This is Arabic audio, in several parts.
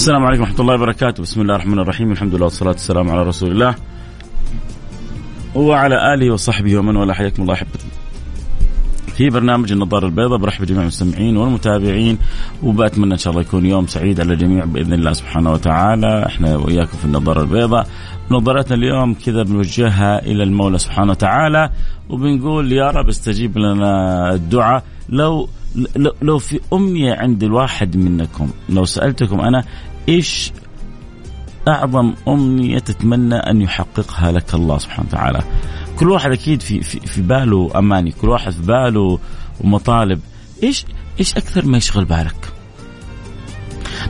السلام عليكم ورحمة الله وبركاته. بسم الله الرحمن الرحيم. الحمد لله والصلاة والسلام على رسول الله. وعلى آله وصحبه ومن والاه. حياكم الله أحبتي. في برنامج النظارة البيضاء برحب بجميع المستمعين والمتابعين. وبأتمنى إن شاء الله يكون يوم سعيد على الجميع بإذن الله سبحانه وتعالى. إحنا وإياكم في النظارة البيضاء. نظرتنا اليوم كذا بنوجهها إلى المولى سبحانه وتعالى. وبنقول يا رب استجيب لنا الدعاء. لو لو في أمنية عند الواحد منكم لو سألتكم أنا إيش أعظم أمنية تتمنى أن يحققها لك الله سبحانه وتعالى؟ كل واحد أكيد في, في, في باله أماني كل واحد في باله مطالب إيش إيش أكثر ما يشغل بالك؟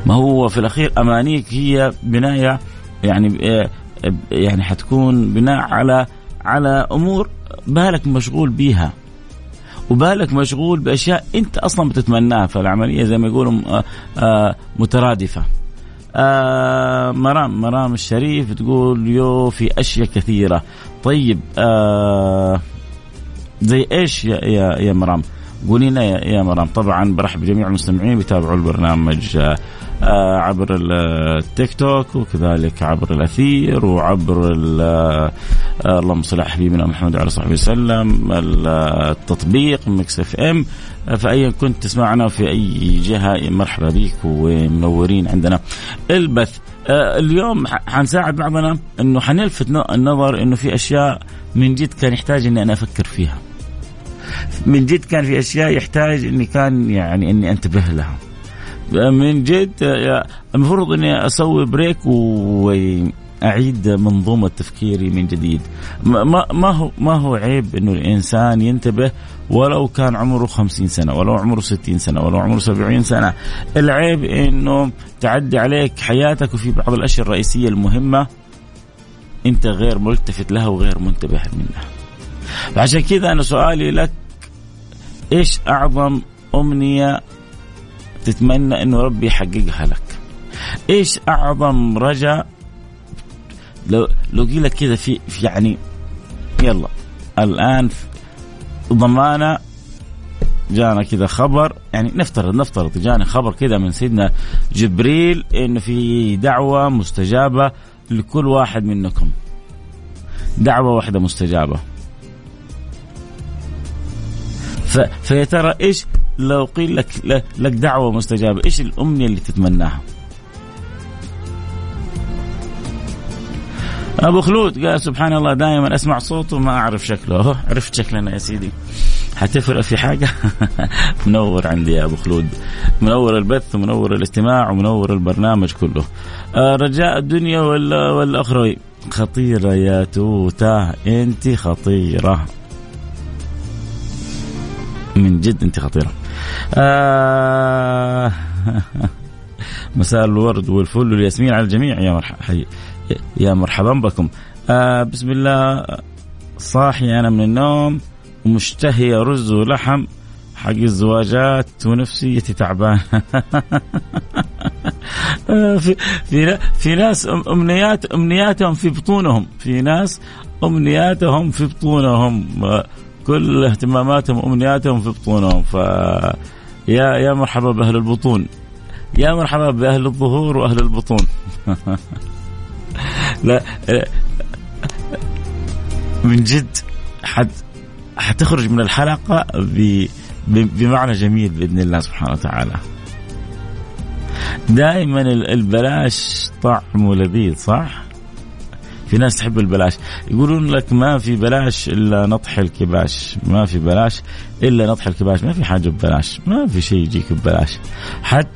ما هو في الأخير أمانيك هي بناية يعني يعني حتكون بناء على على أمور بالك مشغول بيها. وبالك مشغول بأشياء أنت أصلا بتتمناها فالعملية زي ما يقولوا آه، آه، مترادفة. آه مرام مرام الشريف تقول يو في أشياء كثيرة. طيب آه زي إيش يا يا, يا مرام؟ قولي لنا يا, يا مرام. طبعا برحب بجميع المستمعين بيتابعوا البرنامج. آه عبر التيك توك وكذلك عبر الأثير وعبر آه، اللهم صل على حبيبنا محمد وعلى صحبه وسلم التطبيق Mix FM. فايا كنت تسمعنا في أي جهة مرحبا بك ومنورين عندنا. البث آه، اليوم حنساعد بعضنا إنه حنلفت النظر إنه في أشياء من جد كان يحتاج إني أنا أفكر فيها. من جد كان في أشياء يحتاج إني كان يعني إني أنتبه لها. من جد المفروض إني أسوي بريك وأعيد منظومة تفكيري من جديد. ما ما هو ما هو عيب إنه الإنسان ينتبه ولو كان عمره خمسين سنة ولو عمره ستين سنة ولو عمره سبعين سنة. العيب إنه تعدي عليك حياتك وفي بعض الأشياء الرئيسية المهمة أنت غير ملتفت لها وغير منتبه منها. فعشان كذا أنا سؤالي لك إيش أعظم أمنية تتمنى إنه ربي يحققها لك. إيش أعظم رجاء؟ لو لو قيل لك كذا في, في يعني يلا. الآن ضمانة جانا كذا خبر. يعني نفترض نفترض جانا خبر كذا من سيدنا جبريل إنه في دعوة مستجابة لكل واحد منكم. دعوة واحدة مستجابة. فيا ترى إيش لو قيل لك لك دعوة مستجابة إيش الأمنية اللي تتمناها؟ أبو خلود قال سبحان الله دائما أسمع صوته ما أعرف شكله. عرفت شكلنا يا سيدي. حتفرق في حاجة؟ منور عندي يا أبو خلود. منور البث ومنور الاستماع ومنور البرنامج كله. آه رجاء الدنيا ولا والاخروي خطيرة يا توتة أنت خطيرة. من جد أنت خطيرة. آه. مساء الورد والفل والياسمين على الجميع. يا مرحبا يا مرحبا بكم. آه بسم الله. صاحي أنا من النوم. ومشتهي رز ولحم. حق الزواجات ونفسيتي تعبانة. آه، في في في ناس امنيات أمنياتهم في بطونهم. في ناس أمنياتهم في بطونهم. كل اهتماماتهم وأمنياتهم في بطونهم ف يا يا مرحبا بأهل البطون يا مرحبا بأهل الظهور وأهل البطون لا من جد حد حتخرج من الحلقة ب... بمعنى جميل بإذن الله سبحانه وتعالى. دائما البلاش طعمه لذيذ صح؟ في ناس تحب البلاش. يقولون لك ما في بلاش إلا نطح الكباش. ما في بلاش إلا نطح الكباش. ما في حاجة ببلاش. ما في شيء يجيك ببلاش. حتى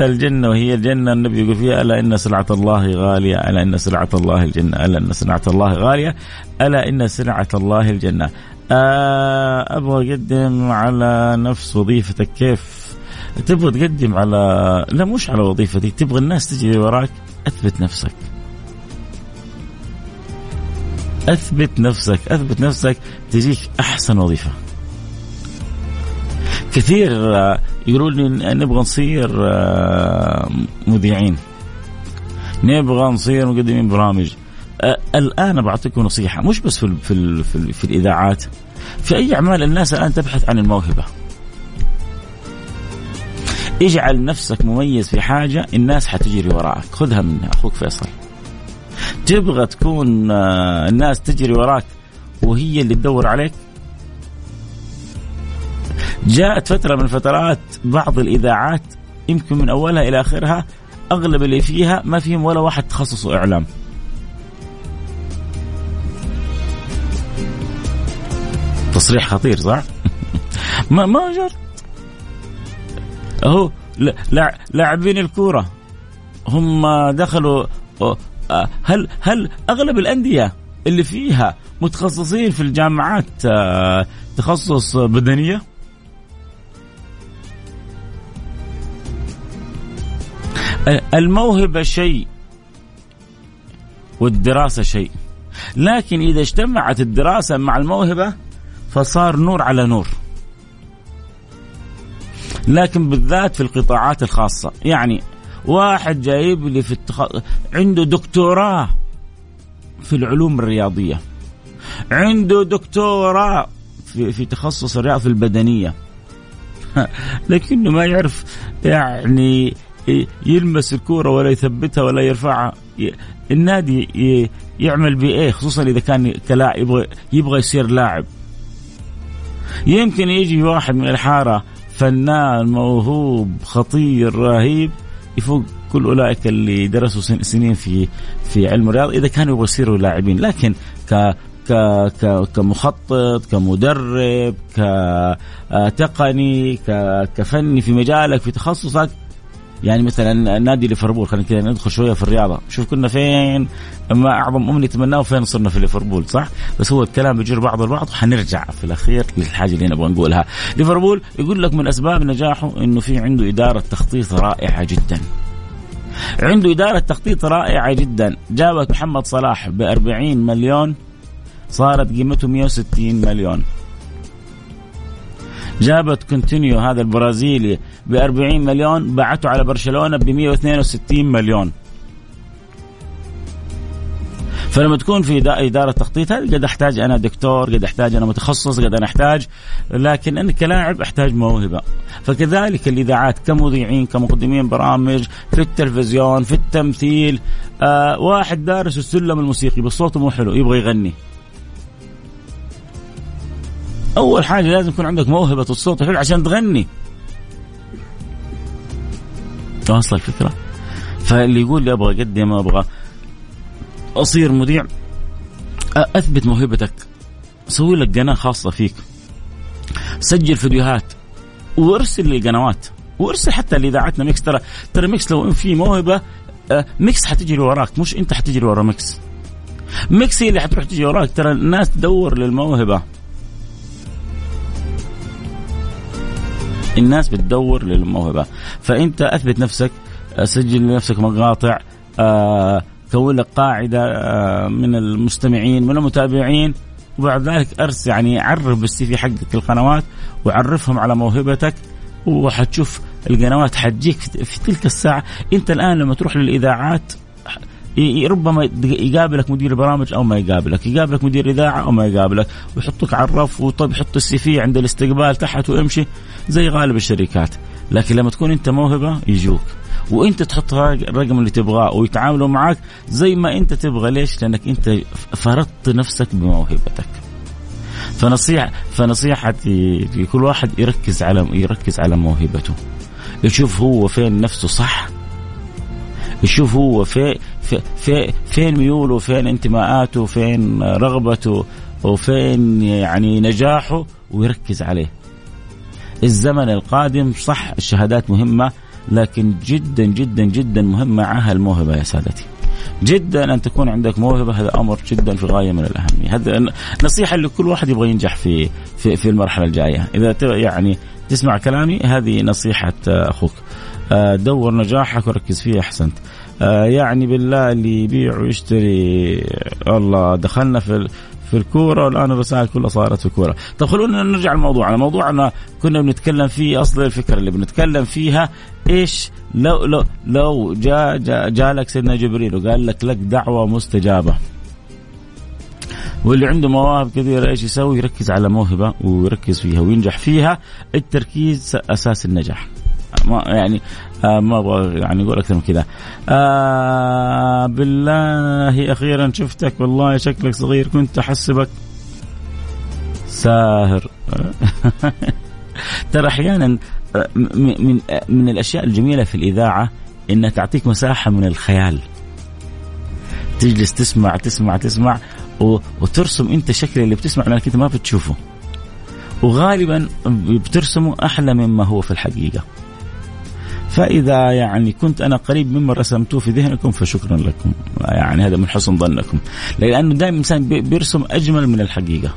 الجنة وهي الجنة النبي يقول فيها ألا إن سلعة الله غالية؟ ألا إن سلعة الله الجنة؟ ألا إن سلعة الله غالية؟ ألا إن سلعة الله الجنة؟ آه أبغى أقدم على نفس وظيفتك. كيف؟ تبغى تقدم على لا مش على وظيفتك. تبغى الناس تجي وراك. أثبت نفسك. أثبت نفسك أثبت نفسك تجيك أحسن وظيفة. كثير يقولون لي نبغى نصير آه، مذيعين. نبغى نصير مقدمين برامج. الآن بعطيكم نصيحة مش بس في في في, في الإذاعات في أي أعمال الناس الآن تبحث عن الموهبة. اجعل نفسك مميز في حاجة الناس حتجري وراك خذها من أخوك فيصل. تبغى تكون آه، الناس تجري وراك وهي اللي تدور عليك؟ جاءت فترة من الفترات بعض الإذاعات يمكن من أولها إلى آخرها أغلب اللي فيها ما فيهم ولا واحد تخصصه إعلام. تصريح خطير صح؟ ما ما جر. اهو لاعبين الكورة هم دخلوا هل هل أغلب الأندية اللي فيها متخصصين في الجامعات آه، تخصص بدنية؟ الموهبة شيء والدراسة شيء. لكن إذا اجتمعت الدراسة مع الموهبة فصار نور على نور. لكن بالذات في القطاعات الخاصة. يعني واحد جايب لي في التخ... عنده دكتوراه في العلوم الرياضية. عنده دكتوراه في, في تخصص الرياضة البدنية. لكنه ما يعرف يعني يلمس الكورة ولا يثبتها ولا يرفعها. النادي يعمل بايه خصوصا إذا كان كلاعب يبغى يبغى يصير لاعب. يمكن يجي واحد من الحارة فنان موهوب خطير رهيب يفوق كل أولئك اللي درسوا سنين في في علم الرياضه إذا كانوا يبغوا يصيروا لاعبين. لكن ك كمخطط كمدرب كتقني كفني في مجالك في تخصصك يعني مثلا نادي ليفربول خلينا كذا ندخل شوية في الرياضة. شوف كنا فين ما أعظم أمنية نتمناه وفين صرنا في ليفربول صح؟ بس هو الكلام بيجر بعض البعض وحنرجع في الأخير للحاجة اللي نبغى نقولها. ليفربول يقول لك من أسباب نجاحه إنه في عنده إدارة تخطيط رائعة جدا. عنده إدارة تخطيط رائعة جدا. جابت محمد صلاح ب 40 مليون صارت قيمته 160 مليون. جابت كونتينيو هذا البرازيلي ب 40 مليون باعته على برشلونة ب 162 مليون. فلما تكون في إدارة تخطيط هذه قد أحتاج أنا دكتور قد أحتاج أنا متخصص قد أنا أحتاج لكن أنا كلاعب أحتاج موهبة. فكذلك الإذاعات كمذيعين كمقدمين برامج في التلفزيون في التمثيل آه واحد دارس السلم الموسيقي بس صوته مو حلو يبغى يغني. أول حاجة لازم يكون عندك موهبة الصوت حلو عشان تغني. واصل الفكرة. فاللي يقول لي أبغى اقدم أبغى. أصير مذيع. أثبت موهبتك. سوي لك قناة خاصة فيك. سجل فيديوهات. وارسل للقنوات وارسل حتى لإذاعتنا Mix. ترى ترى Mix لو في موهبة Mix حتجري وراك. مش أنت حتجري ورا Mix. ميكس هي اللي حتروح تجي وراك. ترى الناس تدور للموهبة. الناس بتدور للموهبة. فإنت أثبت نفسك سجل لنفسك مقاطع آه كون لك قاعدة آه من المستمعين من المتابعين وبعد ذلك أرس يعني عرف بالسي في حقك القنوات وعرفهم على موهبتك وحتشوف القنوات حتجيك في تلك الساعة. أنت الآن لما تروح للإذاعات ربما يقابلك مدير برامج أو ما يقابلك، يقابلك مدير إذاعة أو ما يقابلك، ويحطك على الرف وطيب حط السي في عند الاستقبال تحت وامشي زي غالب الشركات، لكن لما تكون أنت موهبة يجوك، وأنت تحط الرقم اللي تبغاه ويتعاملوا معك زي ما أنت تبغى، ليش؟ لأنك أنت فرضت نفسك بموهبتك. فنصيحة فنصيحتي لكل واحد يركز على يركز على موهبته يشوف هو فين نفسه صح يشوف هو في في في فين ميوله فين انتماءاته فين رغبته وفين يعني نجاحه ويركز عليه. الزمن القادم صح الشهادات مهمة لكن جدا جدا جدا مهم معها الموهبة يا سادتي. جدا أن تكون عندك موهبة هذا أمر جدا في غاية من الأهمية. هذا نصيحة لكل واحد يبغى ينجح في في في المرحلة الجاية. إذا يعني تسمع كلامي هذه نصيحة أخوك. آه، دور نجاحك وركز فيه أحسنت. آه، يعني بالله اللي يبيع ويشتري الله دخلنا في في الكورة والآن الرسائل كلها صارت في الكورة. طب خلونا نرجع لموضوعنا. موضوعنا كنا بنتكلم فيه أصل الفكرة اللي بنتكلم فيها إيش؟ لو لو لو جاء, جا لك سيدنا جبريل وقال لك لك دعوة مستجابة. واللي عنده مواهب كثيرة إيش يسوي؟ يركز على موهبة ويركز فيها وينجح فيها، التركيز أساس النجاح. ما يعني آه ما أبغى يعني أقول أكثر من كذا. آه بالله أخيرا شفتك والله شكلك صغير كنت أحسبك ساهر ترى أحيانا آه، من من الأشياء الجميلة في الإذاعة إنها تعطيك مساحة من الخيال. تجلس تسمع تسمع تسمع وترسم أنت شكل اللي بتسمع لأنك أنت ما بتشوفه. وغالبا بترسمه أحلى مما هو في الحقيقة. فإذا يعني كنت أنا قريب مما رسمتوه في ذهنكم فشكرا لكم. يعني هذا من حسن ظنكم. لأنه دائما الإنسان بيرسم أجمل من الحقيقة.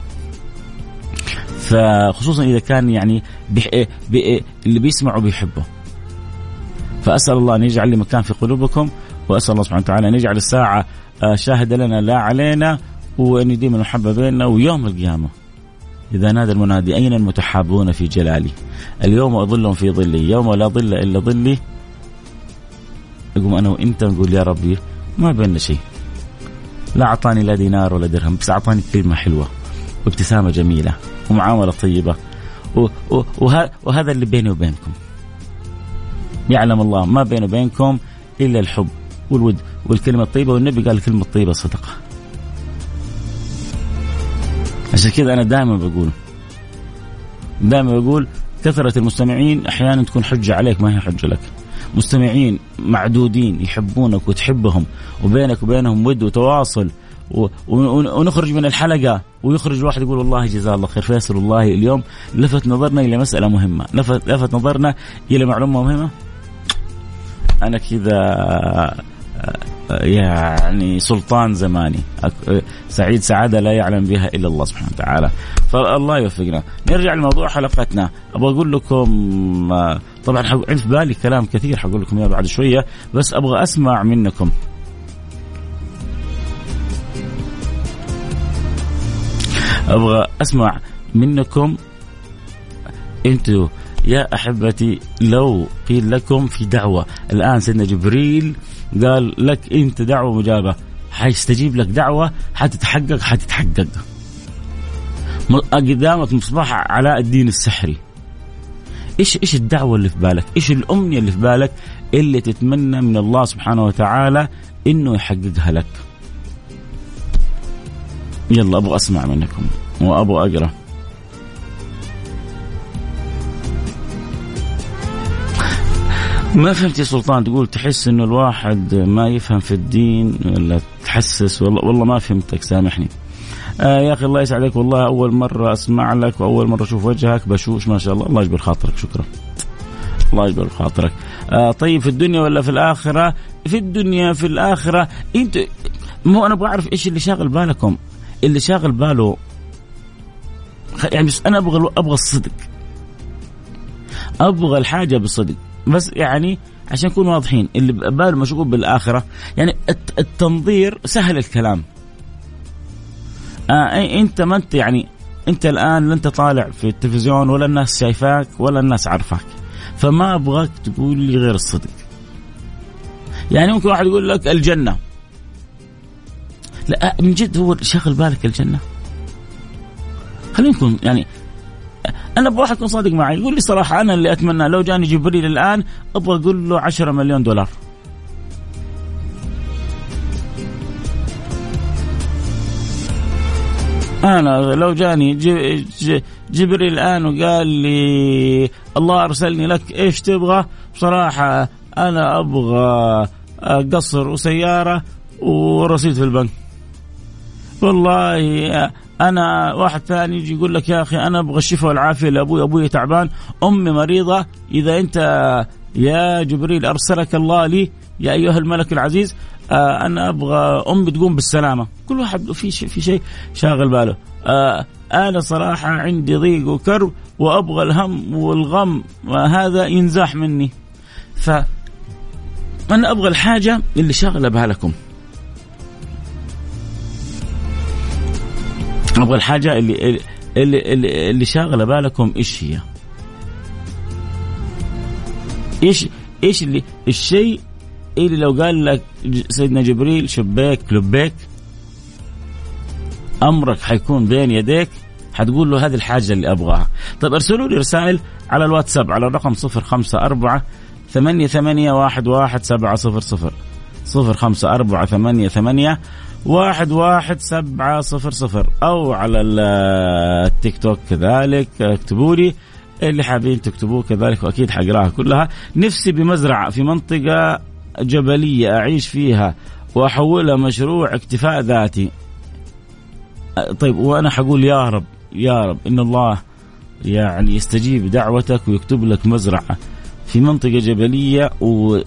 فخصوصا إذا كان يعني بي بي اللي بيسمعه بيحبه فأسأل الله أن يجعل لي مكان في قلوبكم وأسأل الله سبحانه وتعالى أن يجعل الساعة آه، شاهدة لنا لا علينا وأن يديم المحبة بيننا ويوم القيامة. إذا نادى المنادي أين المتحابون في جلالي؟ اليوم أظلهم في ظلي يوم لا ظل إلا ظلي. أقوم أنا وأنت نقول يا ربي ما بيننا شيء. لا أعطاني لا دينار ولا درهم بس أعطاني كلمة حلوة وابتسامة جميلة ومعاملة طيبة. وهذا اللي بيني وبينكم. يعلم الله ما بيني وبينكم إلا الحب والود والكلمة الطيبة والنبي قال الكلمة الطيبة صدقة. عشان كذا أنا دائما بقول دائما بقول كثرة المستمعين أحيانا تكون حجة عليك ما هي حجة لك. مستمعين معدودين يحبونك وتحبهم وبينك وبينهم ود وتواصل. ونخرج من الحلقة ويخرج الواحد يقول والله جزاه الله خير فيصل والله اليوم لفت نظرنا إلى مسألة مهمة لفت, لفت نظرنا إلى معلومة مهمة أنا كذا يعني سلطان زماني. سعيد سعادة لا يعلم بها إلا الله سبحانه وتعالى. فالله يوفقنا. نرجع لموضوع حلقتنا. أبغى أقول لكم طبعا عند في بالي كلام كثير حقول لكم إياه بعد شوية بس أبغى أسمع منكم. أبغى أسمع منكم. أنتوا يا أحبتي لو قيل لكم في دعوة الآن سيدنا جبريل قال لك أنت دعوة مجابة حيستجيب لك دعوة حتتحقق حتتحقق قدامك مصباح علاء الدين السحري إيش إيش الدعوة اللي في بالك؟ إيش الأمنية اللي في بالك اللي تتمنى من الله سبحانه وتعالى إنه يحققها لك؟ يلا أبغى أسمع منكم وأبغى أقرأ. ما فهمت يا سلطان تقول تحس إنه الواحد ما يفهم في الدين ولا تحسس والله والله ما فهمتك سامحني. آه يا أخي الله يسعدك والله أول مرة أسمع لك وأول مرة أشوف وجهك بشوش ما شاء الله الله يجبر خاطرك شكرا. الله يجبر خاطرك. آه طيب في الدنيا ولا في الآخرة؟ في الدنيا في الآخرة أنت مو أنا أبغى أعرف إيش اللي شاغل بالكم؟ اللي شاغل باله يعني بس أنا أبغى أبغى الصدق. أبغى الحاجة بصدق. بس يعني عشان نكون واضحين اللي باله مشغول بالآخرة يعني التنظير سهل الكلام. آه أنت ما أنت يعني أنت الآن لا أنت طالع في التلفزيون ولا الناس شايفاك ولا الناس عارفاك. فما أبغاك تقول لي غير الصدق. يعني ممكن واحد يقول لك الجنة. لا من جد هو شغل بالك الجنة؟ خلينا نكون يعني أنا أبغى واحد يكون صادق معي. يقول لي صراحة أنا اللي أتمنى لو جاني جبريل الآن أبغى أقول له 10 مليون دولار. أنا لو جاني جبريل الآن وقال لي الله أرسلني لك إيش تبغى بصراحه أنا أبغى قصر وسيارة ورصيد في البنك. والله أنا واحد ثاني يجي يقول لك يا أخي أنا أبغى الشفاء والعافية لأبوي أبوي تعبان أمي مريضة إذا أنت يا جبريل أرسلك الله لي يا أيها الملك العزيز آه أنا أبغى امي تقوم بالسلامة. كل واحد في شيء في شيء شاغل باله. آه أنا صراحة عندي ضيق وكرب وأبغى الهم والغم هذا ينزاح مني. ف أنا أبغى الحاجة اللي شاغلة بالكم أبغى الحاجة اللي اللي اللي, اللي شاغلة بالكم إيش هي؟ إيش إيش اللي الشيء اللي لو قال لك سيدنا جبريل شبيك لبيك أمرك حيكون بين يديك حتقول له هذه الحاجة اللي أبغاها طيب أرسلوا لي رسائل على الواتساب على الرقم 054 ثمانية ثمانية واحد واحد سبعة صفر صفر صفر خمسة أربعة ثمانية ثمانية واحد واحد سبعة صفر صفر. أو على التيك توك كذلك اكتبوا لي اللي حابين تكتبوه كذلك وأكيد حقراها كلها. نفسي بمزرعة في منطقة جبلية أعيش فيها وأحولها مشروع اكتفاء ذاتي. طيب وأنا حقول يا رب يا رب إن الله يعني يستجيب دعوتك ويكتب لك مزرعة في منطقة جبلية و...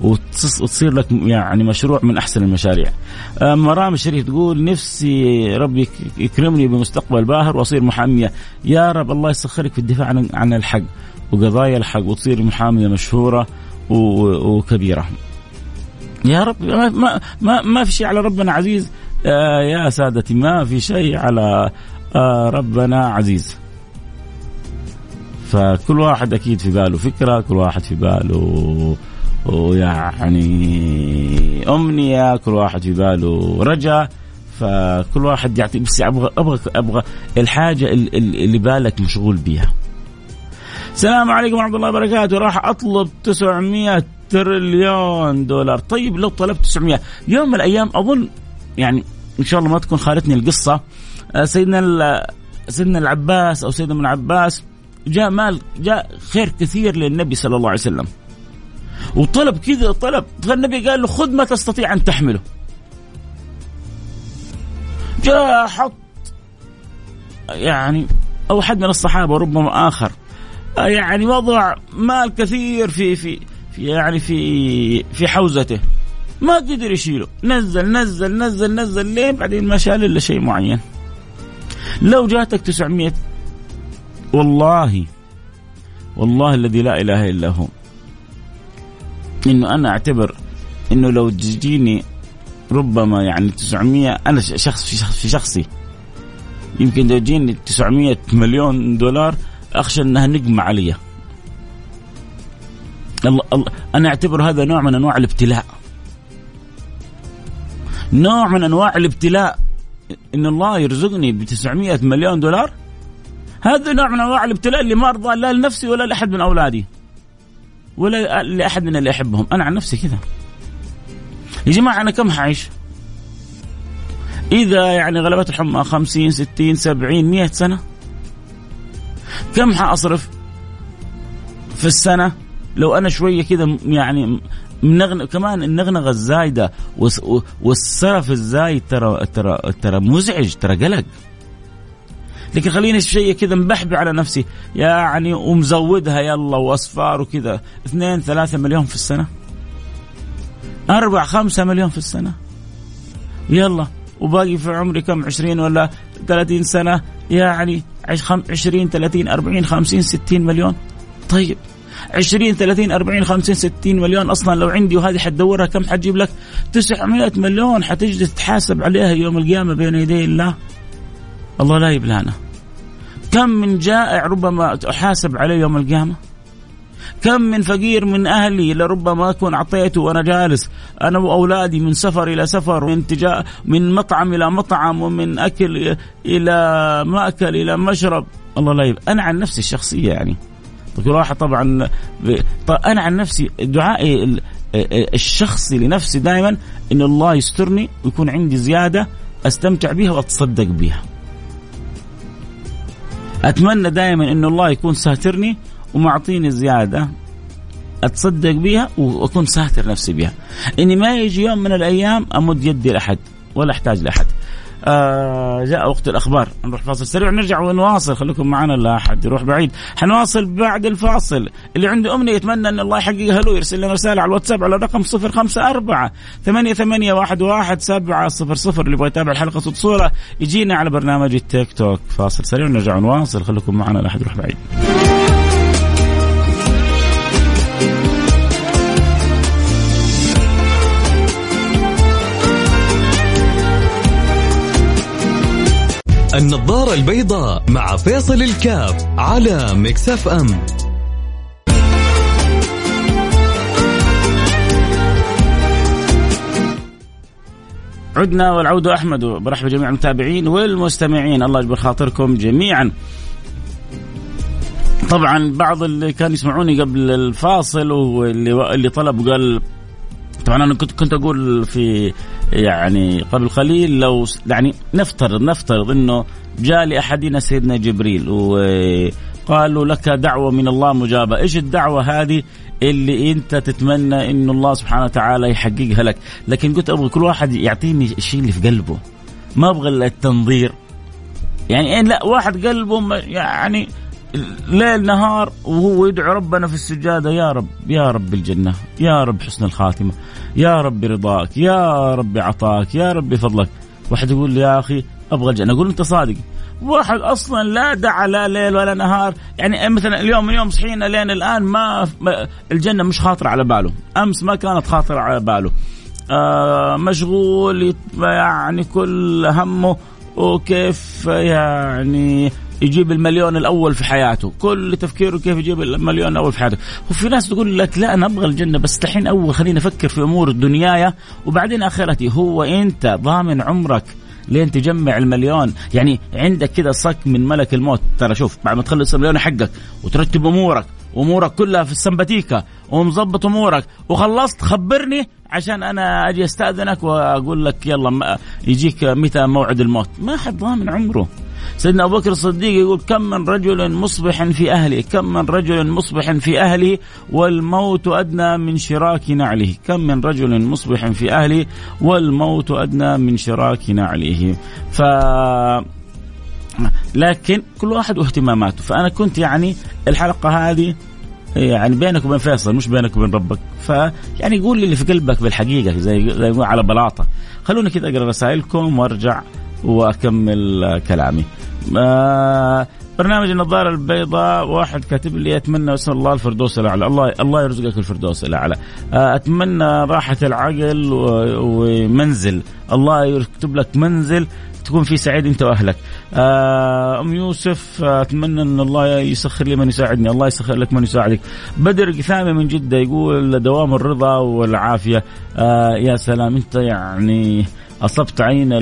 وتصير لك يعني مشروع من أحسن المشاريع. مرام الشريف تقول نفسي ربي يكرمني بمستقبل باهر وأصير محامية، يا رب الله يسخرك في الدفاع عن عن الحق وقضايا الحق وتصير محامية مشهورة وكبيرة. يا رب ما ما ما في شيء على ربنا عزيز آه يا سادتي ما في شيء على آه ربنا عزيز. فكل واحد أكيد في باله فكرة كل واحد في باله ويعني أمنية كل واحد في باله رجاء فكل واحد يعطي بس أبغى أبغى أبغى الحاجة اللي بالك مشغول بيها. السلام عليكم ورحمة الله وبركاته. راح أطلب 900 تريليون دولار. طيب لو طلبت 900 يوم من الأيام أظن يعني إن شاء الله ما تكون خالتني القصة آه، سيدنا سيدنا العباس أو سيدنا ابن عباس جاء مال جاء خير كثير للنبي صلى الله عليه وسلم. وطلب كذا طلب فالنبي قال له خذ ما تستطيع أن تحمله. جاء حط يعني أو احد من الصحابة ربما آخر يعني وضع مال كثير في في في يعني في في حوزته. ما قدر يشيله. نزل نزل نزل نزل ليه بعدين ما شال إلا شيء معين. لو جاتك 900 والله والله الذي لا إله إلا هو. إنه أنا أعتبر إنه لو تجيني ربما يعني 900 أنا شخص في, شخص في شخصي. يمكن لو تجيني 900 مليون دولار أخشى إنها نقمه علي. الله الله أنا أعتبر هذا نوع من أنواع الابتلاء. نوع من أنواع الابتلاء. إن الله يرزقني ب 900 مليون دولار هذا نوع من أنواع الابتلاء اللي ما أرضى لا لنفسي ولا لأحد من أولادي. ولا لأحد من اللي أحبهم. أنا عن نفسي كذا. يا جماعة أنا كم حعيش إذا يعني غلبت الحمى 50 60 70 100 سنة كم حاصرف في السنة؟ لو أنا شوية كذا يعني منغن كمان النغنغة الزايدة والسرف الزايد ترى ترى ترى مزعج ترى قلق. لكن خليني شيء كذا مبحبي على نفسي. يعني ومزودها يلا وأصفار وكذا. اثنين ثلاثة مليون في السنة. أربع خمسة مليون في السنة. يلا وباقي في عمري كم؟ عشرين ولا ثلاثين سنة. يعني عشرين ثلاثين أربعين خمسين ستين مليون. طيب عشرين ثلاثين أربعين خمسين ستين مليون أصلا لو عندي وهذه حتدورها كم حتجيب لك؟ تسعمائة مليون حتجلس تحاسب عليها يوم القيامة بين يدي الله. الله لا يبلانا كم من جائع ربما أحاسب عليه يوم القيامة؟ كم من فقير من أهلي لربما أكون أعطيته وأنا جالس أنا وأولادي من سفر إلى سفر من من مطعم إلى مطعم ومن أكل إلى مأكل إلى مشرب. الله لا يبقى. أنا عن نفسي الشخصية يعني. كل واحد طبعا طبعا أنا عن نفسي دعائي الشخصي لنفسي دائما إن الله يسترني ويكون عندي زيادة أستمتع بها وأتصدق بها. أتمنى دائما انه الله يكون ساترني ومعطيني زيادة أتصدق بها وأكون ساتر نفسي بها إني ما يجي يوم من الأيام أمد يدي لأحد ولا أحتاج لأحد. آه جاء وقت الأخبار. نروح فاصل سريع نرجع ونواصل. خليكم معنا لا أحد يروح بعيد. حنواصل بعد الفاصل. اللي عنده أمنية يتمنى أن الله يحققها له يرسل لنا رسالة على الواتساب على الرقم 054 ثمانية ثمانية واحد واحد سبعة صفر صفر. اللي يبغى يتابع الحلقة صوت صورة يجينا على برنامج التيك توك. فاصل سريع ونرجع ونواصل. خليكم معنا لا أحد يروح بعيد. النظارة البيضاء مع فيصل الكاف على مكسف أم. عدنا والعودة أحمد برحب جميع المتابعين والمستمعين. الله يجبر خاطركم جميعا. طبعا بعض اللي كانوا يسمعوني قبل الفاصل واللي اللي طلب وقال طبعا أنا كنت كنت أقول في يعني قبل قليل لو يعني نفترض نفترض إنه جاء لأحدنا سيدنا جبريل وقالوا لك دعوة من الله مجابة، إيش الدعوة هذه اللي أنت تتمنى انه الله سبحانه وتعالى يحققها لك، لكن قلت أبغى كل واحد يعطيني الشيء اللي في قلبه. ما أبغى التنظير. يعني لا واحد قلبه يعني ليل نهار وهو يدعو ربنا في السجادة يا رب يا رب الجنة يا رب حسن الخاتمة يا رب رضاك يا رب عطاك يا رب فضلك. واحد يقول لي يا أخي أبغى الجنة. أقول أنت صادق. واحد أصلا لا دعا لا ليل ولا نهار. يعني مثلا اليوم من يوم صحينا لين الآن ما الجنة مش خاطرة على باله. أمس ما كانت خاطرة على باله. آه مشغول يعني كل همه وكيف يعني يجيب المليون الأول في حياته. كل تفكيره كيف يجيب المليون الأول في حياته. وفي ناس تقول لك لا أنا أبغى الجنة بس الحين أول خليني أفكر في أمور دنياي وبعدين آخرتي. هو أنت ضامن عمرك لين تجمع المليون. يعني عندك كذا صك من ملك الموت. ترى شوف بعد ما تخلص المليون حقك وترتب أمورك امورك كلها في السمباتيكا ومظبط أمورك وخلصت خبرني عشان أنا أجي أستأذنك وأقول لك يلا يجيك متى موعد الموت. ما حد ضامن عمره. سيدنا أبو بكر الصديق يقول كم من رجل مصبح في أهله؟ كم من رجل مصبح في أهله؟ والموت أدنى من شراك نعله. كم من رجل مصبح في أهله؟ والموت أدنى من شراك نعله. ف لكن كل واحد واهتماماته. فأنا كنت يعني الحلقة هذه يعني بينك وبين فيصل مش بينك وبين ربك. فيعني قول لي اللي في قلبك بالحقيقة زي زي على بلاطة. خلونا كذا أقرأ رسائلكم وأرجع وأكمل كلامي. آه برنامج النظارة البيضاء واحد كاتب لي أتمنى أسأل الله الفردوس الأعلى الله الله يرزقك الفردوس الأعلى آه أتمنى راحة العقل ومنزل الله يكتب لك منزل تكون فيه سعيد أنت وأهلك. آه، أم يوسف أتمنى أن الله يسخر لي من يساعدني، الله يسخر لك من يساعدك. بدر قثامي من جدة يقول دوام الرضا والعافية. آه يا سلام أنت يعني أصبت عين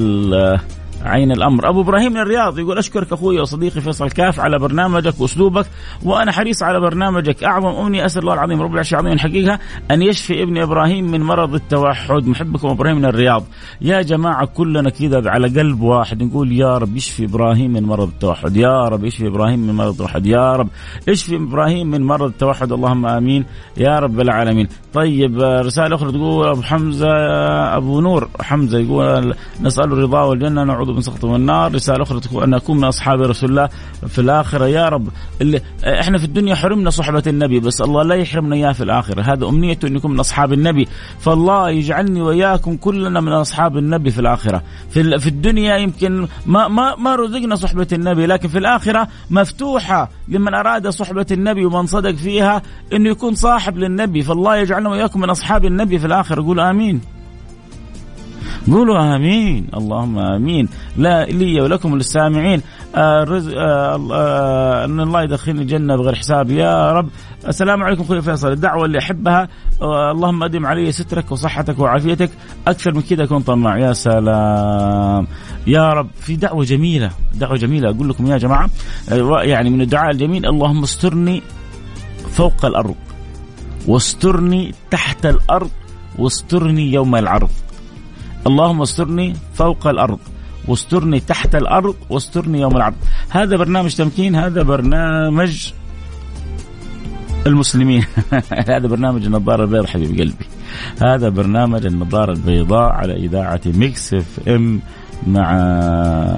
عين الأمر. أبو إبراهيم من الرياض يقول أشكرك أخوي وصديقي فيصل كاف على برنامجك وأسلوبك وأنا حريص على برنامجك. أعظم أمنية أسأل الله العظيم رب العرش العظيم ان يحققها أن يشفي ابن إبراهيم من مرض التوحد. محبكم إبراهيم من الرياض. يا جماعة كلنا كذا على قلب واحد نقول يا رب يشفي إبراهيم من مرض التوحد. يا رب يشفي إبراهيم من مرض التوحد. يا رب اشفي إبراهيم من مرض التوحد. اللهم آمين. يا رب العالمين. طيب رسالة أخرى تقول أبو حمزة أبو نور حمزة يقول نسأل الرضا والجنة نعوذ من سخط النار. رسالة أخرى تقول أن أكون من أصحاب رسول الله في الآخرة. يا رب اللي إحنا في الدنيا حرمنا صحبة النبي بس الله لا يحرمنا إياه في الآخرة. هذا أمنيته أن نكون من أصحاب النبي. فالله يجعلني وإياكم كلنا من أصحاب النبي في الآخرة. في, في الدنيا يمكن ما, ما, ما رزقنا صحبة النبي لكن في الآخرة مفتوحة لمن أراد صحبة النبي ومن صدق فيها أنه يكون صاحب للنبي. فالله يجعلنا وإياكم من أصحاب النبي في الآخرة قول آمين. قولوا آمين. اللهم آمين. لا لي ولكم وللسامعين آه رزق آه آه إن الله يدخلني الجنة بغير حساب. يا رب. السلام عليكم أخوي فيصل. الدعوة اللي أحبها آه اللهم آدم علي سترك وصحتك وعافيتك. أكثر من كذا أكون طماع. يا سلام. يا رب. في دعوة جميلة. دعوة جميلة. أقول لكم يا جماعة آه يعني من الدعاء الجميل اللهم استرني فوق الأرض. واسترني تحت الأرض واسترني يوم العرض. اللهم استرني فوق الأرض واسترني تحت الأرض واسترني يوم العرض. هذا برنامج تمكين هذا برنامج المسلمين. هذا برنامج النظارة البيضاء حبيب قلبي. هذا برنامج النظارة البيضاء على إذاعة Mix FM مع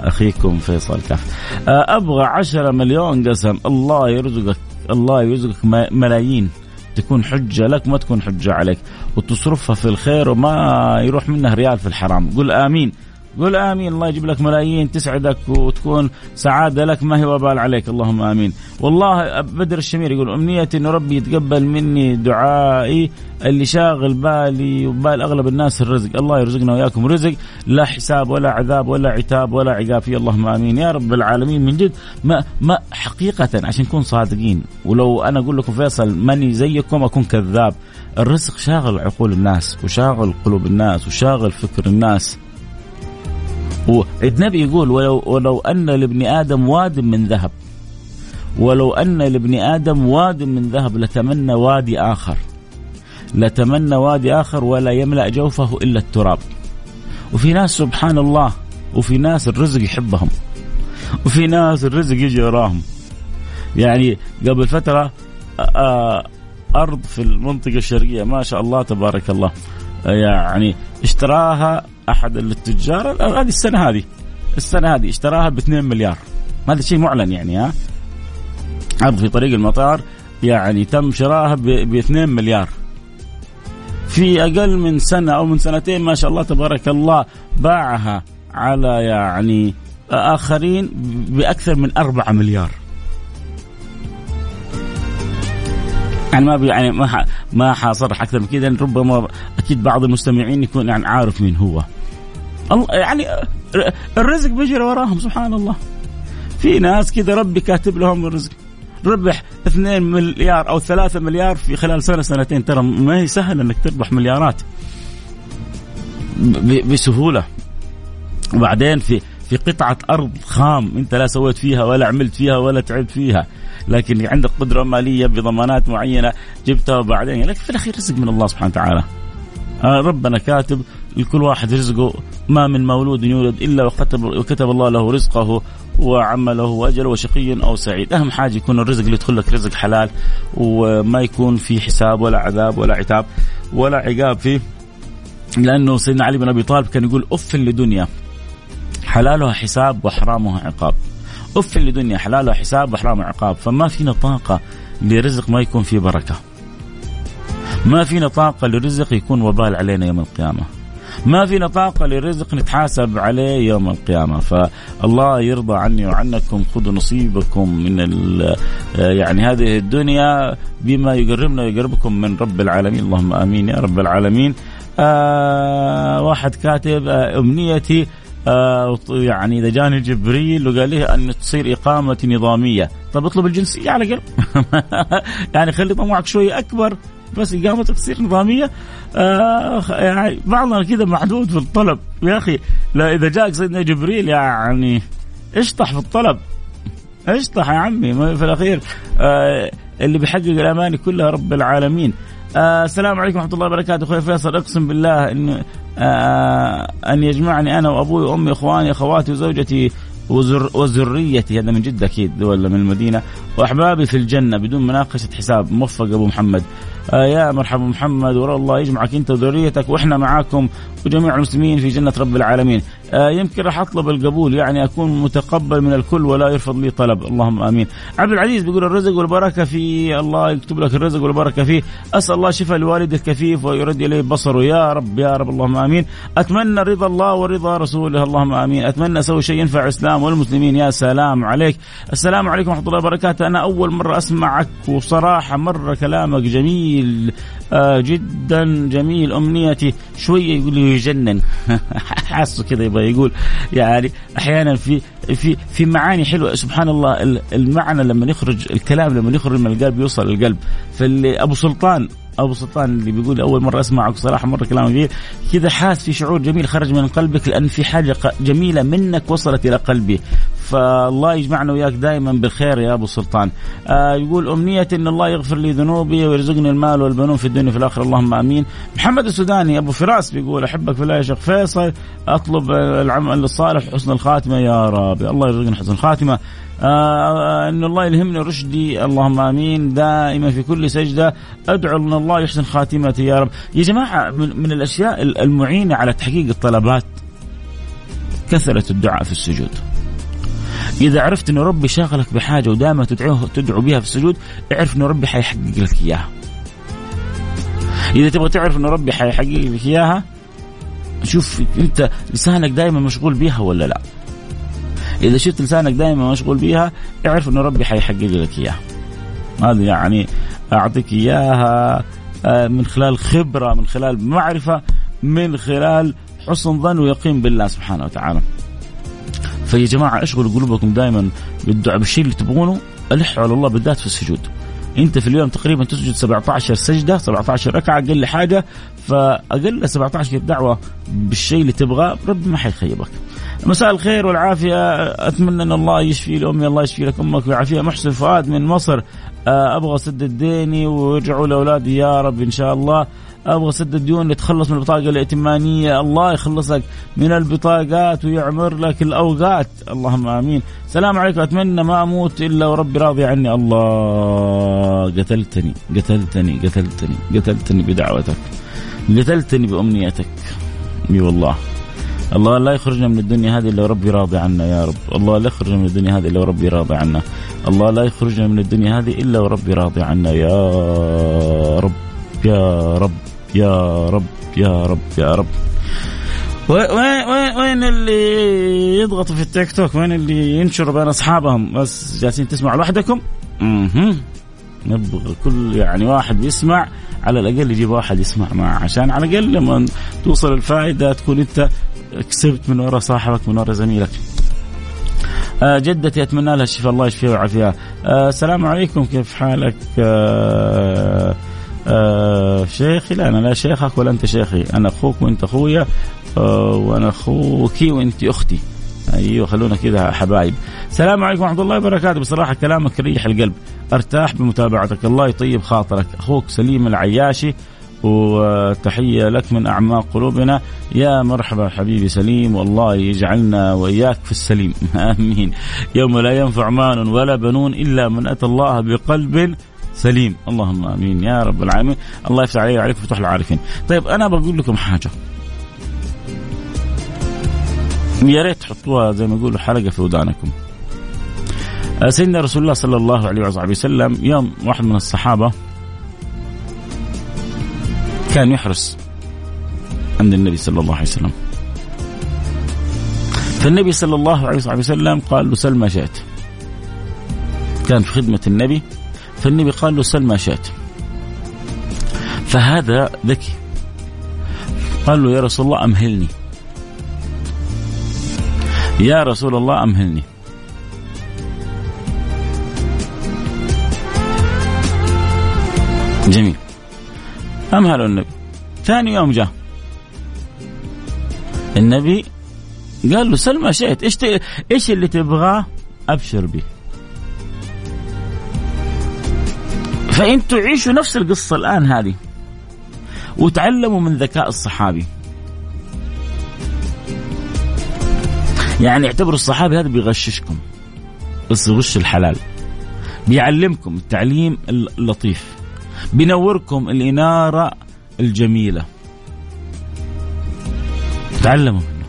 أخيكم فيصل كاف. أبغى عشرة مليون قسم. الله يرزقك الله يرزقك ملايين. تكون حجة لك ما تكون حجة عليك. وتصرفها في الخير وما يروح منها ريال في الحرام. قل آمين. قل آمين. الله يجيب لك ملايين تسعدك وتكون سعادة لك ما هي وبال عليك. اللهم آمين. والله بدر الشمير يقول أمنيتي انه ربي يتقبل مني دعائي اللي شاغل بالي وبال أغلب الناس الرزق. الله يرزقنا وإياكم رزق لا حساب ولا عذاب ولا عتاب ولا عقاب. فيه اللهم آمين. يا رب العالمين من جد ما ما حقيقة عشان نكون صادقين. ولو أنا أقول لكم فيصل ماني زيكم أكون كذاب. الرزق شاغل عقول الناس وشاغل قلوب الناس وشاغل فكر الناس. النبي يقول ولو, ولو أن لابن آدم واد من ذهب. ولو أن لابن آدم واد من ذهب لتمنى وادي آخر. لتمنى وادي آخر ولا يملأ جوفه إلا التراب. وفي ناس سبحان الله وفي ناس الرزق يحبهم. وفي ناس الرزق يجي وراهم. يعني قبل فترة أرض في المنطقة الشرقية ما شاء الله تبارك الله. يعني اشتراها أحد التجار. هذه السنة هذه السنة هذه اشتراها ب 2 مليار. هذا شيء معلن يعني ها؟ ارض في طريق المطار يعني تم شراها ب 2 مليار. في أقل من سنة أو من سنتين ما شاء الله تبارك الله باعها على يعني آخرين بأكثر من 4 مليار. يعني ما يعني ما ما حصرح أكثر من كذا ربما أكيد بعض المستمعين يكون يعني عارف مين هو. يعني الرزق بيجري وراهم سبحان الله في ناس كذا ربي كاتب لهم الرزق. ربح 2 مليار أو 3 مليار في خلال سنة سنتين. ترى ما هي سهل إنك تربح مليارات. بسهولة. وبعدين في في قطعة أرض خام أنت لا سويت فيها ولا عملت فيها ولا تعبت فيها. لكن عندك قدرة مالية بضمانات معينة جبتها وبعدين لكن في الأخير رزق من الله سبحانه وتعالى. آه، ربنا كاتب لكل واحد رزقه ما من مولود يولد إلا وكتب وكتب الله له رزقه وعمله وأجله وشقي أو سعيد، أهم حاجة يكون الرزق اللي يدخل لك رزق حلال وما يكون في حساب ولا عذاب ولا عتاب ولا عقاب فيه لأنه سيدنا علي بن أبي طالب كان يقول أف لدنيا حلالها حساب وحرامها عقاب. أف لدنيا حلالها حساب وحرامها عقاب، فما فينا طاقة لرزق ما يكون فيه بركة. ما فينا طاقة لرزق يكون وبال علينا يوم القيامة ما فينا طاقة لرزق نتحاسب عليه يوم القيامة. فالله يرضى عني وعنكم خذوا نصيبكم من يعني هذه الدنيا بما يقربنا ويقربكم من رب العالمين. اللهم آمين يا رب العالمين. آه واحد كاتب آه أمنيتي آه يعني إذا جاني جبريل وقال لي أن تصير إقامة نظامية، طب اطلب الجنسية على الاقل يعني خلي طموحك شوي أكبر بس اقامتك تصير نظاميه آه يعني بعضنا كذا محدود في الطلب. يا أخي لا إذا جاك سيدنا جبريل يعني اشطح في الطلب. اشطح يا عمي في الأخير. آه اللي بيحقق الأماني كلها رب العالمين. آه السلام عليكم ورحمة الله وبركاته. أخوي فيصل أقسم بالله إن آه أن يجمعني أنا وأبوي وأمي واخواني أخواتي وزوجتي وزر وذريتي هذا من جدة أكيد ولا من المدينة. وأحبابي في الجنة بدون مناقشة حساب موفق أبو محمد. آه يا مرحبا محمد ورا الله يجمعك أنت وذريتك وإحنا معاكم وجميع المسلمين في جنة رب العالمين. يمكن راح أطلب القبول يعني أكون متقبل من الكل ولا يرفض لي طلب. اللهم آمين. عبد العزيز بيقول الرزق والبركة في الله يكتب لك الرزق والبركة فيه. أسأل الله شفاء لوالد الكفيف ويرد إليه بصره. يا رب يا رب اللهم آمين. أتمنى رضا الله ورضا رسوله. اللهم آمين. أتمنى أسوي شيء ينفع الإسلام والمسلمين. يا سلام عليك. السلام عليكم ورحمة الله وبركاته. أنا أول مرة أسمعك وصراحة مرة كلامك جميل. آه جدا جميل. أمنيتي شوية يقول لي يجنن. حاسه كذا يبغى يقول. يعني أحيانا في في في معاني حلوة. سبحان الله المعنى لما يخرج الكلام لما يخرج من القلب يوصل للقلب. فاللي أبو سلطان ابو سلطان اللي بيقول أول مرة أسمعك صراحة مرة كلام جميل كذا حاس في شعور جميل خرج من قلبك لأن في حاجة جميلة منك وصلت إلى قلبي. فالله يجمعنا وياك دائما بالخير يا أبو سلطان. آه يقول امنيتي إن الله يغفر لي ذنوبي ويرزقني المال والبنون في الدنيا وفي الآخرة. اللهم آمين. محمد السوداني أبو فراس بيقول أحبك في الله يا شيخ فيصل. أطلب العمل الصالح حسن الخاتمة يا رب. الله يرزقنا حسن الخاتمة. آه إن الله يلهمني رشدي. اللهم آمين. دائما في كل سجدة أدعو أن الله يحسن خاتمتي يا رب. يا جماعة من, من الأشياء المعينة على تحقيق الطلبات كثرة الدعاء في السجود. إذا عرفت انه ربي شاغلك بحاجة ودائما تدعوه تدعو بها في السجود اعرف انه ربي حيحقق لك إياها. إذا تبغى تعرف انه ربي حيحقق لك إياها شوف أنت لسانك دائما مشغول بها ولا لا. إذا شفت لسانك دائما مشغول بها اعرف إنه ربي حيحقق لك إياها. هذه يعني أعطيك إياها آه، من خلال خبرة من خلال معرفة من خلال حسن ظن ويقين بالله سبحانه وتعالى. فيا جماعة اشغلوا قلوبكم دائما بالدعاء بالشيء اللي تبغونه. الحوا على الله بالذات في السجود. أنت في اليوم تقريبا تسجد 17 سجدة 17 ركعة أقل حاجة. فأقل 17 دعوة بالشيء اللي تبغاه ربي ما حيخيبك. مساء الخير والعافية. أتمنى أن الله يشفي لأمي الله يشفي لك أمك ويعافيها محسن فؤاد من مصر. آه، أبغى اسدد ديني ويرجعوا لاولادي يا رب إن شاء الله. أبغى اسدد ديون نتخلص من البطاقة الائتمانية. الله يخلصك من البطاقات ويعمر لك الأوقات. اللهم آمين. سلام عليكم. أتمنى ما أموت إلا وربي راضي عني. الله قتلتني قتلتني قتلتني قتلتني بدعوتك. قتلتني بأمنيتك. أي والله. الله لا يخرجنا من الدنيا هذه إلا وربي راضي عنا يا رب. الله لا يخرجنا من الدنيا هذه إلا وربي راضي عنا. الله لا يخرجنا من الدنيا هذه إلا وربي راضي عنا يا رب. يا رب. يا رب. يا رب. يا رب. وين وين اللي يضغطوا في التيك توك؟ وين اللي ينشروا بين أصحابهم؟ بس جالسين تسمعوا لوحدكم؟ أها نبغى كل يعني واحد يسمع على الأقل يجيب واحد يسمع معه. عشان على الأقل لما توصل الفائدة تكون أنت كسبت من وراء صاحبك من وراء زميلك. آه جدتي أتمنى لها الشفاء الله يشفيها ويعافيها. آه السلام عليكم كيف حالك؟ آه آه شيخي؟ لا أنا لا شيخك ولا أنت شيخي. أنا أخوك وأنت أخويا آه وأنا أخوكي وأنت أختي. أيوه خلونا كذا حبايب. السلام عليكم ورحمة الله وبركاته. بصراحة كلامك يريح القلب. أرتاح بمتابعتك. الله يطيب خاطرك. أخوك سليم العياشي وتحية لك من أعماق قلوبنا. يا مرحبا حبيبي سليم. والله يجعلنا وإياك في السليم. آمين. يوم لا ينفع مال ولا بنون إلا من أتى الله بقلب سليم. اللهم آمين. يا رب العالمين. الله يفتح علي وعليكم فتوح العارفين طيب أنا بقول لكم حاجة. يا ريت تحطوها زي ما يقولوا حلقة في ودانكم. آه، سيدنا رسول الله صلى الله عليه وصحبه وسلم يوم واحد من الصحابة كان يحرس عند النبي صلى الله عليه وسلم. فالنبي صلى الله عليه وسلم قال له سل ما شئت. كان في خدمة النبي فالنبي قال له سل ما شئت. فهذا ذكي. قال له يا رسول الله أمهلني. يا رسول الله أمهلني. جميل. أمهل النبي. ثاني يوم جاء. النبي قال له سل ما شئت. إيش إيش اللي تبغاه؟ أبشر به فانتوا عيشوا نفس القصة الآن هذه وتعلموا من ذكاء الصحابي. يعني اعتبروا الصحابي هذا بيغششكم. بس غش الحلال. بيعلمكم التعليم اللطيف. بينوركم الإنارة الجميلة. تعلموا منه.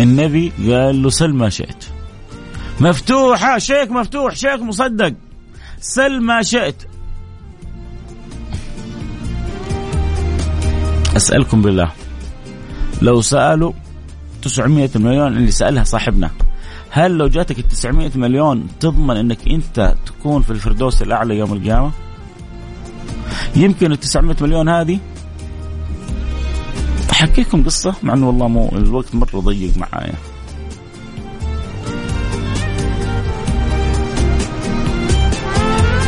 النبي قال له سل ما شئت. مفتوحة شيك مفتوح شيك مصدق. سل ما شئت. أسألكم بالله. لو سألوا 900 مليون اللي سألها صاحبنا هل لو جاتك ال 900 مليون تضمن إنك أنت تكون في الفردوس الأعلى يوم القيامة؟ يمكن ال 900 مليون هذه أحكيكم قصة مع إنه والله مو الوقت مرة ضيق معايا.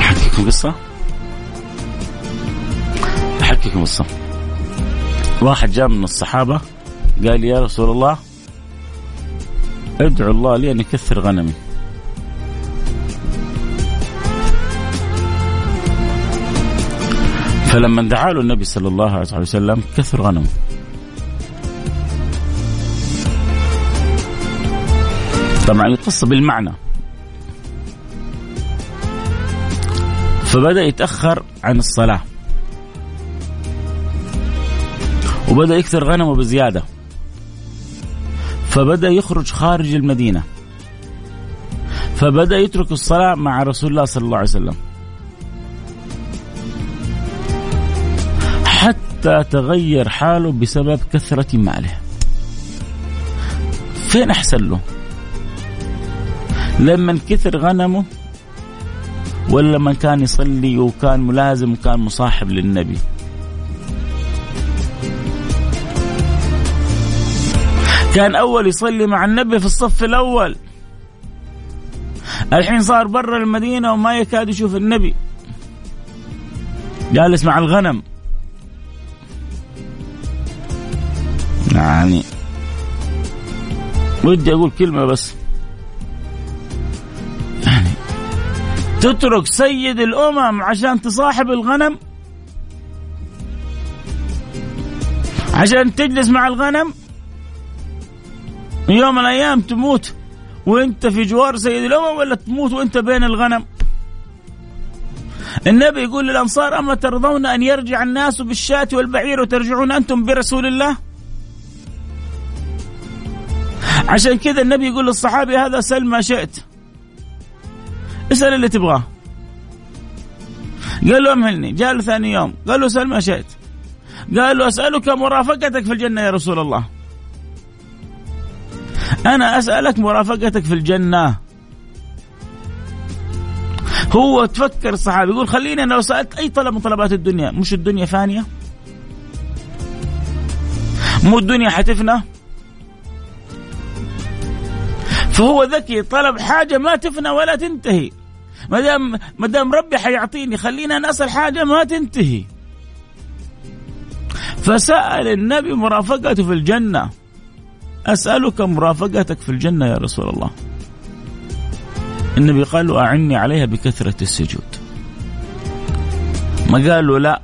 أحكيكم قصة أحكيكم الصم واحد جاء من الصحابة قال يا رسول الله ادعو الله لي أن يكثر غنمي. فلما دعا له النبي صلى الله عليه وسلم كثر غنمه طبعا القصة بالمعنى. فبدأ يتأخر عن الصلاة. وبدأ يكثر غنمه بزيادة. فبدأ يخرج خارج المدينة. فبدأ يترك الصلاة مع رسول الله صلى الله عليه وسلم. حتى تغير حاله بسبب كثرة ماله. فين أحسن له؟ لما كثر غنمه ولا لما كان يصلي وكان ملازم وكان مصاحب للنبي. كان أول يصلي مع النبي في الصف الأول. الحين صار برا المدينة وما يكاد يشوف النبي. جالس مع الغنم. يعني ودي أقول كلمة بس. يعني تترك سيد الأمم عشان تصاحب الغنم؟ عشان تجلس مع الغنم؟ يوم من الأيام تموت وأنت في جوار سيد الأمم ولا تموت وأنت بين الغنم؟ النبي يقول للأنصار أما ترضون أن يرجع الناس بالشاة والبعير وترجعون أنتم برسول الله؟ عشان كذا النبي يقول للصحابي هذا سل ما شئت. اسأل اللي تبغاه. قال له أمهلني. جاء له ثاني يوم. قال له سل ما شئت. قال له أسألك مرافقتك في الجنة يا رسول الله. أنا أسألك مرافقتك في الجنة. هو تفكر الصحابي يقول خليني أنا لو سألت أي طلب من طلبات الدنيا مش الدنيا فانية؟ مو الدنيا حتفنى؟ فهو ذكي طلب حاجة ما تفنى ولا تنتهي. ما دام ما دام ربي حيعطيني خلينا أنا أسأل حاجة ما تنتهي. فسأل النبي مرافقته في الجنة. أسألك مرافقتك في الجنة يا رسول الله. النبي قال له أعني عليها بكثرة السجود. ما قال له لا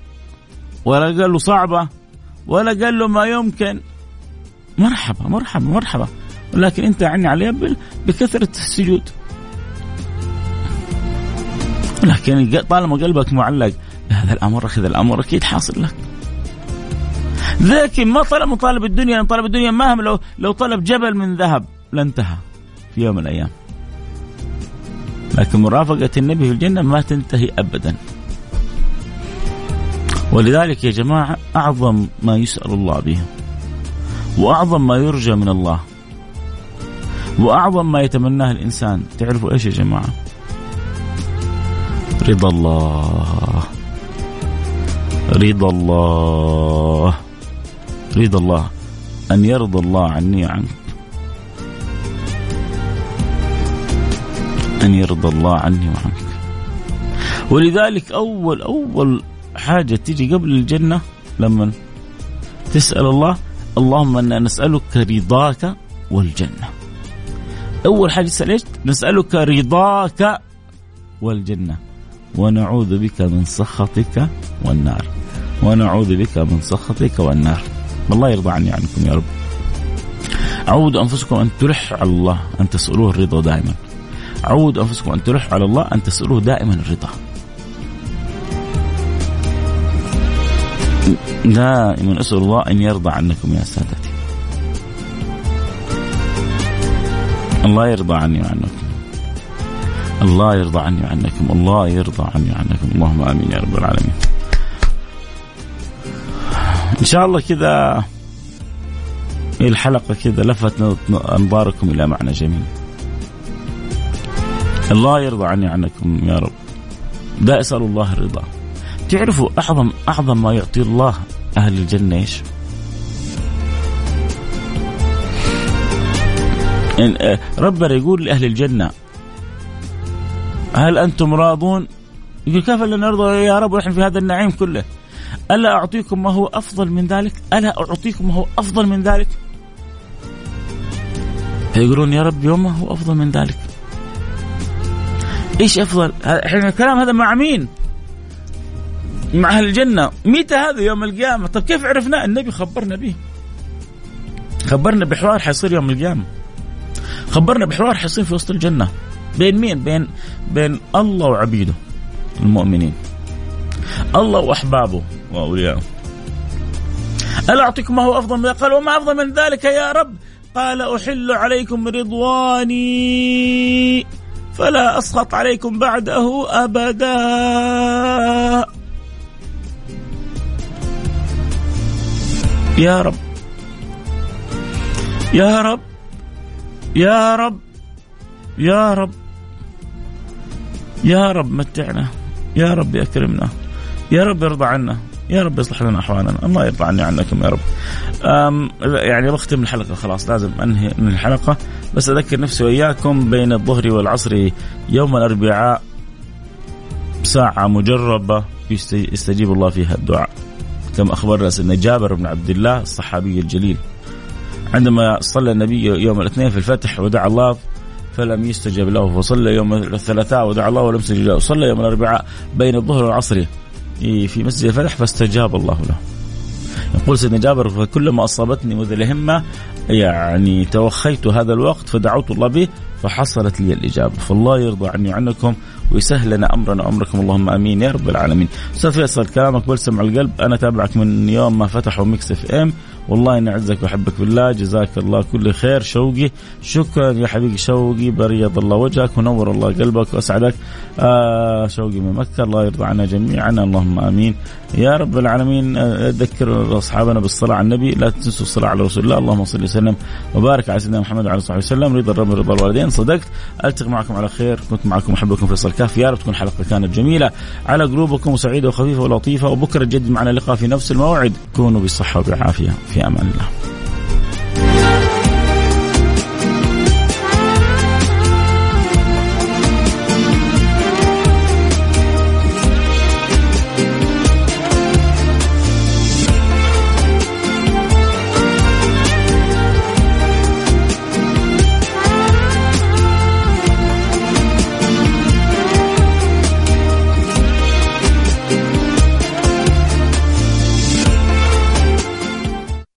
ولا قال له صعبة ولا قال له ما يمكن. مرحبا مرحبا مرحبا. ولكن أنت أعني عليها بكثرة السجود. لكن طالما قلبك معلق هذا الأمر أخذ الأمر أكيد حاصل لك. لكن ما طلب مطالب الدنيا لأن طلب الدنيا ما هم لو لو طلب جبل من ذهب لانتهى في يوم من الأيام. لكن مرافقة النبي في الجنة ما تنتهي أبدا. ولذلك يا جماعة أعظم ما يسأل الله به وأعظم ما يرجى من الله وأعظم ما يتمناه الإنسان. تعرفوا إيش يا جماعة؟ رضا الله. رضا الله. رضا الله أن يرضى الله عني عنك أن يرضى الله عني وعنك. ولذلك أول أول حاجة تيجي قبل الجنة لما تسأل الله اللهم أنا نسألك رضاك والجنة. أول حاجة تسأل إيش؟ نسألك رضاك والجنة. ونعوذ بك من سخطك والنار. ونعوذ بك من سخطك والنار. الله يرضى عني عنكم يا رب. عودوا أنفسكم أن تلحوا على الله أن تسألوه الرضا دائما. عودوا أنفسكم أن تلحوا على الله أن تسألوه دائما الرضا. دائما أسأل الله أن يرضى عنكم يا سادتي. الله يرضى عني وعنكم. الله يرضى عني وعنكم. الله يرضى عني وعنكم. اللهم آمين يا رب العالمين. إن شاء الله كذا الحلقة كذا لفت أنظاركم إلى معنى جميل الله يرضى عني عنكم يا رب لا أسأل الله الرضا تعرفوا اعظم أعظم ما يعطي الله أهل الجنة إيش؟ آه، ربنا يقول لأهل الجنة هل أنتم راضون؟ يقول كيف لن نرضى يا رب ونحن في هذا النعيم كله؟ ألا أعطيكم ما هو أفضل من ذلك؟ ألا أعطيكم ما هو أفضل من ذلك؟ فيقولون يا رب يوم ما هو أفضل من ذلك. إيش أفضل؟ إحنا الكلام هذا مع مين؟ مع أهل الجنة. متى هذا يوم القيامة؟ طيب كيف عرفنا؟ النبي خبرنا به. خبرنا بحوار حيصير يوم القيامة. خبرنا بحوار حيصير في وسط الجنة. بين مين؟ بين بين الله وعبيده المؤمنين. الله وأحبابه. واوليائه ألا أعطيكم ما هو أفضل من قال وما أفضل من ذلك يا رب؟ قال أحل عليكم رضواني فلا أسخط عليكم بعده أبدا. يا رب. يا رب. يا رب. يا رب. يا رب متعنا. يا رب اكرمنا يا رب ارضى عنا. يا رب يصلح لنا أحوالنا. الله يرضى عني عنكم يا رب. يعني بختم الحلقة خلاص لازم أنهي من الحلقة. بس أذكر نفسي وإياكم بين الظهر والعصر يوم الأربعاء ساعة مجربة يستجيب الله فيها الدعاء. كما أخبرنا سيدنا جابر بن عبد الله الصحابي الجليل. عندما صلى النبي يوم الاثنين في الفتح ودعا الله فلم يستجب له فصلى يوم الثلاثاء ودعا الله ولم يستجب له. صلى يوم الأربعاء بين الظهر والعصر. في مسجد الفتح فاستجاب الله له. يقول سيدنا جابر فكلما أصابتني مذل همه يعني توخيت هذا الوقت فدعوت الله به فحصلت لي الإجابة. فالله يرضى عني وعنكم ويسهل لنا أمرنا وأمركم. اللهم آمين يا رب العالمين. أستاذ فيصل كلامك بلسم على القلب. أنا تابعك من يوم ما فتحوا Mix FM. والله إني أعزك وأحبك بالله جزاك الله كل خير. شوقي شكرا يا حبيبي شوقي بيض الله وجهك ونور الله قلبك وأسعدك. آه شوقي من مكة الله يرضى عنا جميعا اللهم آمين. يا رب العالمين اذكر أصحابنا بالصلاة على النبي لا تنسوا الصلاة على رسول الله اللهم صل وسلم. وبارك على سيدنا محمد وعلى صحبه وسلم. رضا الرب رضا الوالدين. صدقت ألتقي معكم على خير كنت معكم محبكم فيصل كاف يا رب تكون حلقه كانت جميلة. على قلوبكم سعيدة وخفيفة ولطيفة وبكرة جد معنا لقاء في نفس الموعد. كونوا بالصحة وبالعافية. في أمان الله.